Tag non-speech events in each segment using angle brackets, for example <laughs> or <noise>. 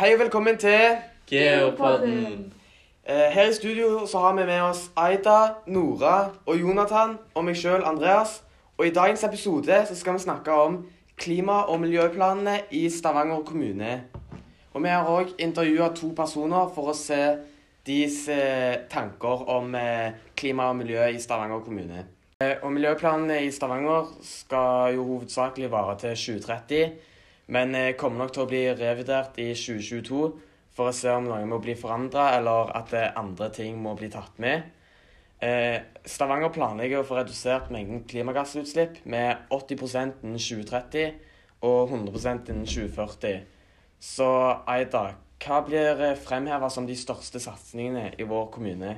Hei og velkommen til Geopodden. eh, Her i studio så har vi med oss Aida, Nora og Jonathan og meg sjøl, Andreas. Og i dagens episode så skal vi snakke om klima- og miljøplanene i Stavanger kommune. Og vi har òg intervjua to personer for å se deres eh, tanker om eh, klima og miljø i Stavanger kommune. Og miljøplanene i Stavanger skal jo hovedsakelig vare til 2030. Men eh, kommer nok til å bli revurdert i 2022 for å se om noe må bli forandra, eller at eh, andre ting må bli tatt med. Eh, Stavanger planlegger å få redusert mengden klimagassutslipp med 80% innen 2030 og 100% innen 2040. Så Aida, hva blir fremheva som de største satsingene i vår kommune?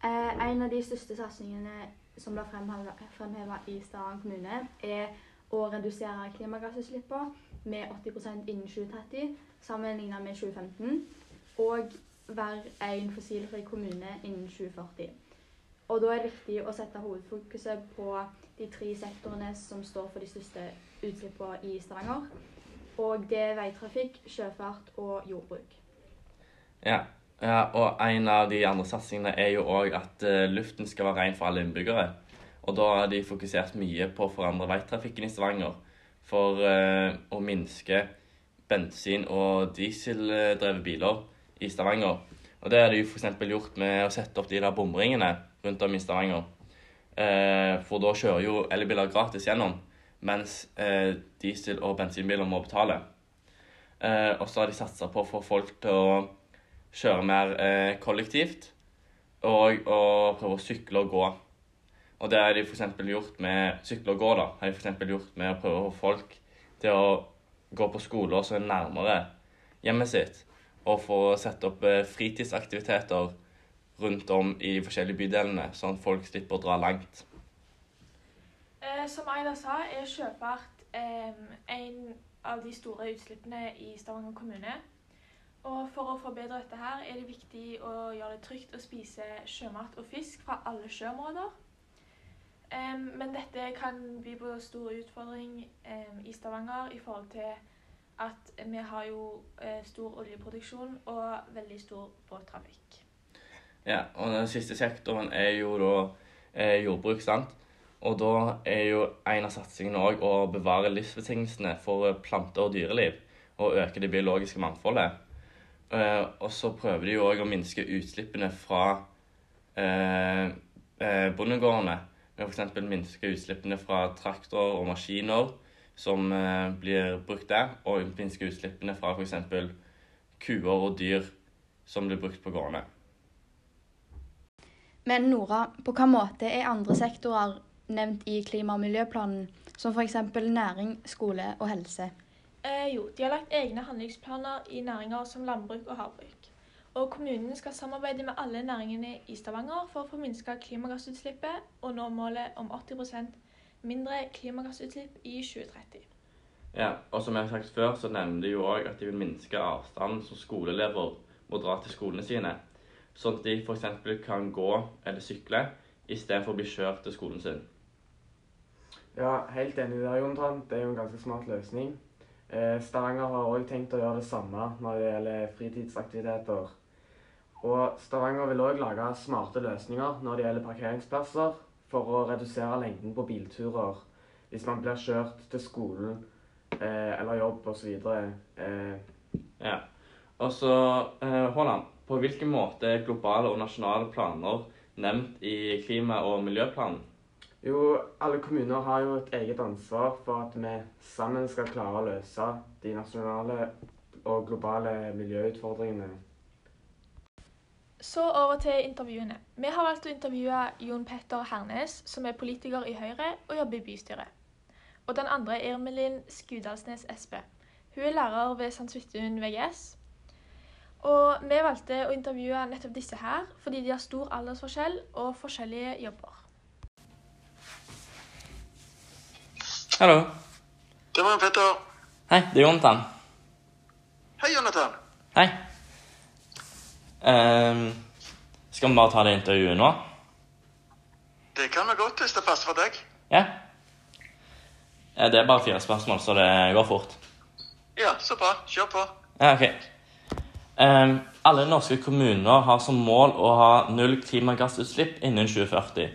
En av de største satsingene som blir fremheva i Stavanger kommune, er å redusere klimagassutslippene med 80% innen 2030 sammenlignet med 2015, og være en fossilfri kommune innen 2040. Og da er det viktig å sette hovedfokuset på de tre sektorene som står for de største utslippene i Stavanger. Og det er veitrafikk, sjøfart og jordbruk. Ja. ja, og en av de andre satsingene er jo òg at eh, luften skal være ren for alle innbyggere. Og da har de fokusert mye på å forandre veitrafikken i Stavanger for eh, å minske bensin- og dieseldrevne biler i Stavanger. Og det har de f.eks. gjort med å sette opp de der bomringene rundt om i Stavanger. Eh, for da kjører jo elbiler gratis gjennom, mens eh, diesel- og bensinbiler må betale. Og så har de satsa på å få folk til å kjøre mer kollektivt og, og prøve å sykle og gå. Og det har de f.eks. gjort med sykle og gå, da. Har de for gjort med å prøve å få folk til å gå på skoler som er nærmere hjemmet sitt, og få sette opp eh, fritidsaktiviteter rundt om i de forskjellige bydelene, sånn at folk slipper å dra langt. Eh, som Aida sa, er sjøfart eh, en av de store utslippene i Stavanger kommune. Og for å forbedre dette her er det viktig å gjøre det trygt å spise sjømat og fisk fra alle sjøområder. Em, men dette kan by på stor utfordring um, i Stavanger i forhold til at vi har jo uh, stor oljeproduksjon og veldig stor båttrafikk. Ja, og den siste sektoren er jo da eh, jordbruk, sant? Og da er jo en av satsingene òg å bevare livsbetingelsene for eh, planter og dyreliv. Og øke det biologiske mangfoldet. Eh, og så prøver de jo òg å minske utslippene fra eh, eh, bondegårdene. Ved f.eks. minske utslippene fra traktorer og maskiner som eh, blir brukt der. Og minske utslippene fra f.eks. kuer og dyr som blir brukt på gårdene. Men Nora, på hvilken måte er andre sektorer nevnt i klima- og miljøplanen, som f.eks. næring, skole og helse? Eh, jo, de har lagt egne handlingsplaner i næringer som landbruk og havbruk. Og kommunen skal samarbeide med alle næringene i Stavanger for å få minska klimagassutslippet og nå målet om 80% mindre klimagassutslipp i 2030. Ja, og som jeg har sagt før, så nevner de jo òg at de vil minske avstanden som skoleelever må dra til skolene sine. Sånn at de f.eks. kan gå eller sykle istedenfor å bli kjørt til skolen sin. Ja, helt enig der, Jonathan. Det er jo en ganske smart løsning. Eh, Stavanger har òg tenkt å gjøre det samme når det gjelder fritidsaktiviteter. Og Stavanger vil òg lage smarte løsninger når det gjelder parkeringsplasser, for å redusere lengden på bilturer hvis man blir kjørt til skolen eh, eller jobb osv. Eh, Ja. Og så, eh, Haaland, på hvilken måte er globale og nasjonale planer nevnt i klima- og miljøplanen? jo, alle kommuner har jo et eget ansvar for at vi sammen skal klare å løse de nasjonale og globale miljøutfordringene. Så over til intervjuene. Vi har valgt å intervjue Jon Petter Hernes, som er politiker i Høyre og jobber i bystyret. Og den andre er Irmelin Skudalsnes Espe. Hun er lærer ved Sandsvittun VGS. Og vi valgte å intervjue nettopp disse her, fordi de har stor aldersforskjell og forskjellige jobber. Hallo. Det var Petter. Hei, det er Jonathan. Hei, Jonathan. Hei. Ehm, skal vi bare ta det intervjuet nå? Det kan vi godt hvis det passer for deg. Ja. Ja, Det er bare fire spørsmål, så det går fort. Ja, så bra. Kjør på. Ja, ok. Um, alle norske kommuner har som mål å ha null klimagassutslipp innen 2040.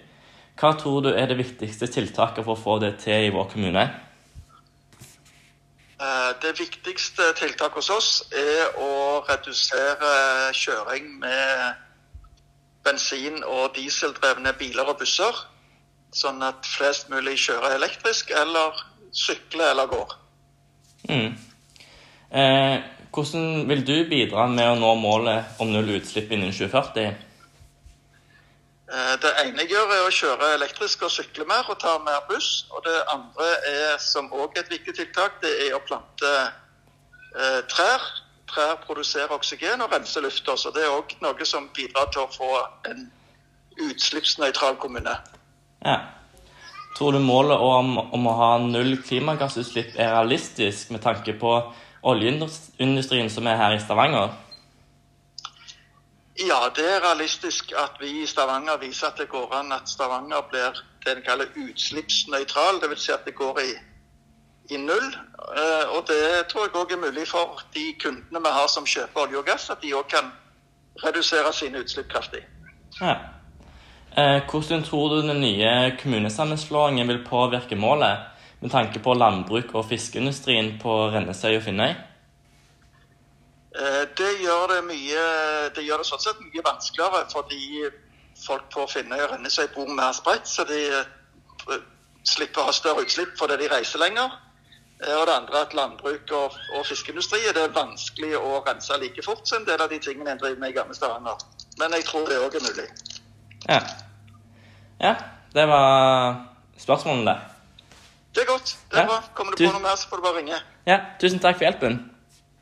Hva tror du er det viktigste tiltaket for å få det til i vår kommune? Eh, Det viktigste tiltaket hos oss er å redusere kjøring med bensin- og dieseldrevne biler og busser, sånn at flest mulig kjører elektrisk eller sykler eller går. Mm. Eh, hvordan vil du bidra med å nå målet om null utslipp innen 2040? Eh, Det ene jeg gjør, er å kjøre elektrisk og sykle mer og ta mer buss. Og det andre er, som òg er et viktig tiltak, det er å plante eh, trær. Trær produserer oksygen og renser lufta, så det er òg noe som bidrar til å få en utslippsnøytral kommune. Ja. Tror du målet om, om å ha null klimagassutslipp er realistisk med tanke på oljeindustrien som er her i Stavanger? Ja, det er realistisk at vi i Stavanger viser at det går an at Stavanger blir det en kaller utslippsnøytral. Dvs. Si at det går i, i null. Eh, Og det tror jeg òg er mulig for de kundene vi har som kjøper olje og gass, at de òg kan redusere sine utslipp kraftig. Ja. Eh, hvordan tror du den nye kommunesammenslåingen vil påvirke målet, med tanke på landbruk og fiskeindustrien på Rennesøy og Finnøy? Det gjør det mye Det gjør det sånn sett mye vanskeligere fordi folk på Finnøy og Rennesøy bor mer spredt, så de eh, slipper å ha større utslipp fordi de reiser lenger. Eh, Og det andre at landbruk og, og fiskeindustri er det vanskelig å rense like fort som en del av de tingene en driver med i gamle Stavanger. Men jeg tror det òg er mulig. Ja. ja. Det var spørsmålene, det. Det er godt. Det er Ja. bra. Kommer du Du- på noe mer, så får du bare ringe. Ja, tusen takk for hjelpen.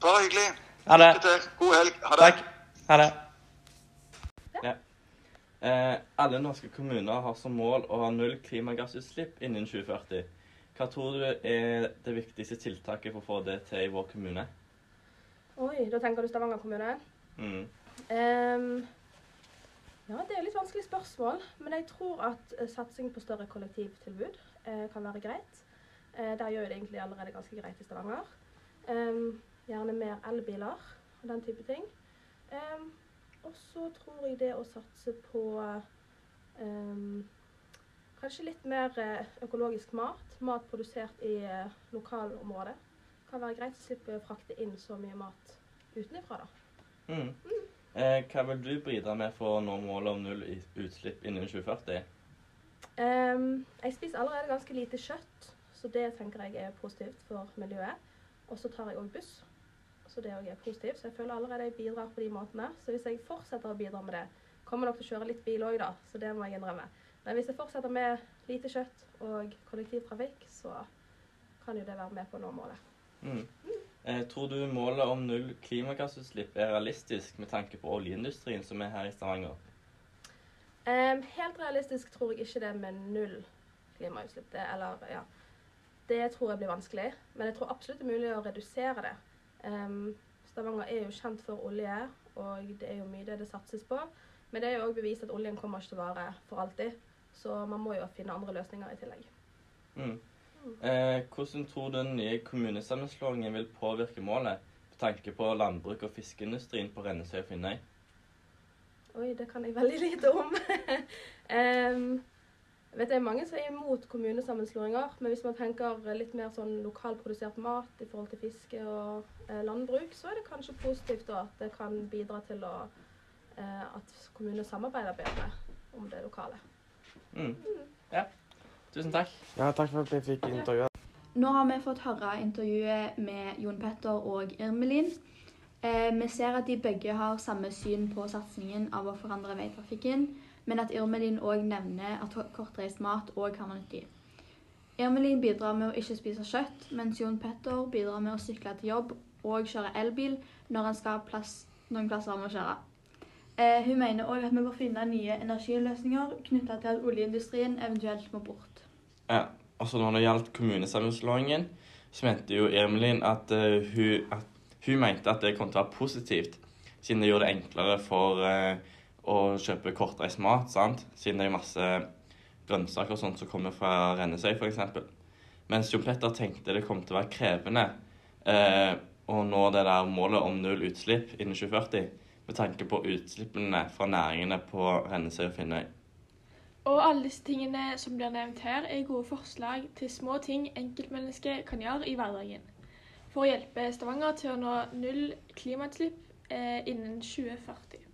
Bare hyggelig. Ha det. God helg. Ha det. Takk. Ha det. Ja. Eh, alle norske kommuner har som mål å ha null klimagassutslipp innen 2040. Hva tror du er det viktigste tiltaket for å få det til i vår kommune? Oi, da tenker du Stavanger kommune? Mm. Um, ja, det er et litt vanskelig spørsmål. Men jeg tror at eh, satsing på større kollektivtilbud eh, kan være greit. Eh, der gjør det egentlig allerede ganske greit i Stavanger. Ehm, gjerne mer elbiler og den type ting. Um, og så tror jeg det å satse på um, kanskje litt mer eh, økologisk mat. Mat produsert i eh, lokalområdet. Kan være greit å slippe å frakte inn så mye mat utenfra, da. Mm. Eh, hva vil du bidra med for å nå målet om null utslipp innen 2040? Um, jeg spiser allerede ganske lite kjøtt, så det tenker jeg er positivt for miljøet. Og så tar jeg òg buss, så det òg er positivt. Så jeg føler allerede jeg bidrar på de måtene. Så hvis jeg fortsetter å bidra med det, kommer nok til å kjøre litt bil òg, da. Så det må jeg innrømme. Men hvis jeg fortsetter med lite kjøtt og kollektivtrafikk, så kan jo det være med på å nå målet. Mm. Eh, tror du målet om null klimagassutslipp er realistisk med tanke på oljeindustrien som er her i Stavanger? Eh, helt realistisk tror jeg ikke det med null klimautslipp. Det, eller, ja. det tror jeg blir vanskelig, men jeg tror absolutt det er mulig å redusere det. Ehm, Stavanger er jo kjent for olje, og det er jo mye det det satses på. Men det er jo òg bevist at oljen kommer ikke til å vare for alltid, så man må jo finne andre løsninger i tillegg. Mm. Eh, hvordan tror du den nye kommunesammenslåingen vil påvirke målet med tanke på landbruk og fiskeindustrien på Rennesøy og Finnøy? Oi, det kan jeg veldig lite om. <laughs> Jeg vet Det er mange som er imot kommunesammenslåinger, men hvis man tenker litt mer sånn lokalprodusert mat i forhold til fiske og eh, landbruk, så er det kanskje positivt da, at det kan bidra til å, eh, at kommunene samarbeider bedre om det lokale. Mm. Ja. Tusen takk. Ja, takk for at jeg fikk intervjue. Nå har vi fått høre intervjuet med Jon Petter og Irmelin. Eh, vi ser at de begge har samme syn på satsingen av å forandre veitrafikken, men at Irmelin òg nevner at kortreist mat òg kan være nyttig. Irmelin bidrar med å ikke spise kjøtt, mens Jon Petter bidrar med å sykle til jobb og kjøre elbil når han skal plass, noen plasser han må kjøre. Eh, hun mener òg at vi bør finne nye energiløsninger knytta til at oljeindustrien eventuelt må bort. Ja, altså Når det gjaldt kommunesammenslåingen, så mente jo Irmelin at, uh, hun, at hun mente at det kom til å være positivt, siden det gjorde det enklere for eh, å kjøpe kortreist mat. sant? Siden det er masse grønnsaker og sånt som kommer fra Rennesøy, f.eks. Mens Jon Petter tenkte det kom til å være krevende. Eh, å nå det der målet om null utslipp innen 2040, med tanke på utslippene fra næringene på Rennesøy og Finnøy. Og alle disse tingene som blir nevnt her, er gode forslag til små ting enkeltmennesket kan gjøre i hverdagen for å hjelpe Stavanger til å nå null klimautslipp eh, innen 2040.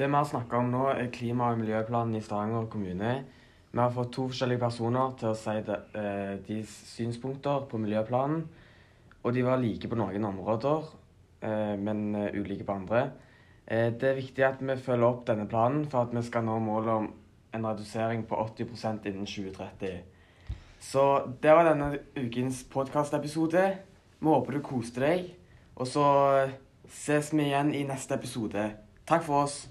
Det vi har snakka om nå, er klima- og miljøplanen i Stavanger kommune. Vi har fått to forskjellige personer til å si de, eh, deres synspunkter på miljøplanen. Og de var like på noen områder, eh, men eh, ulike på andre. Det er viktig at vi følger opp denne planen for at vi skal nå målet om en redusering på 80% innen 2030. Så det var denne ukens podkastepisode. Vi håper du koste deg. Og så ses vi igjen i neste episode. Takk for oss.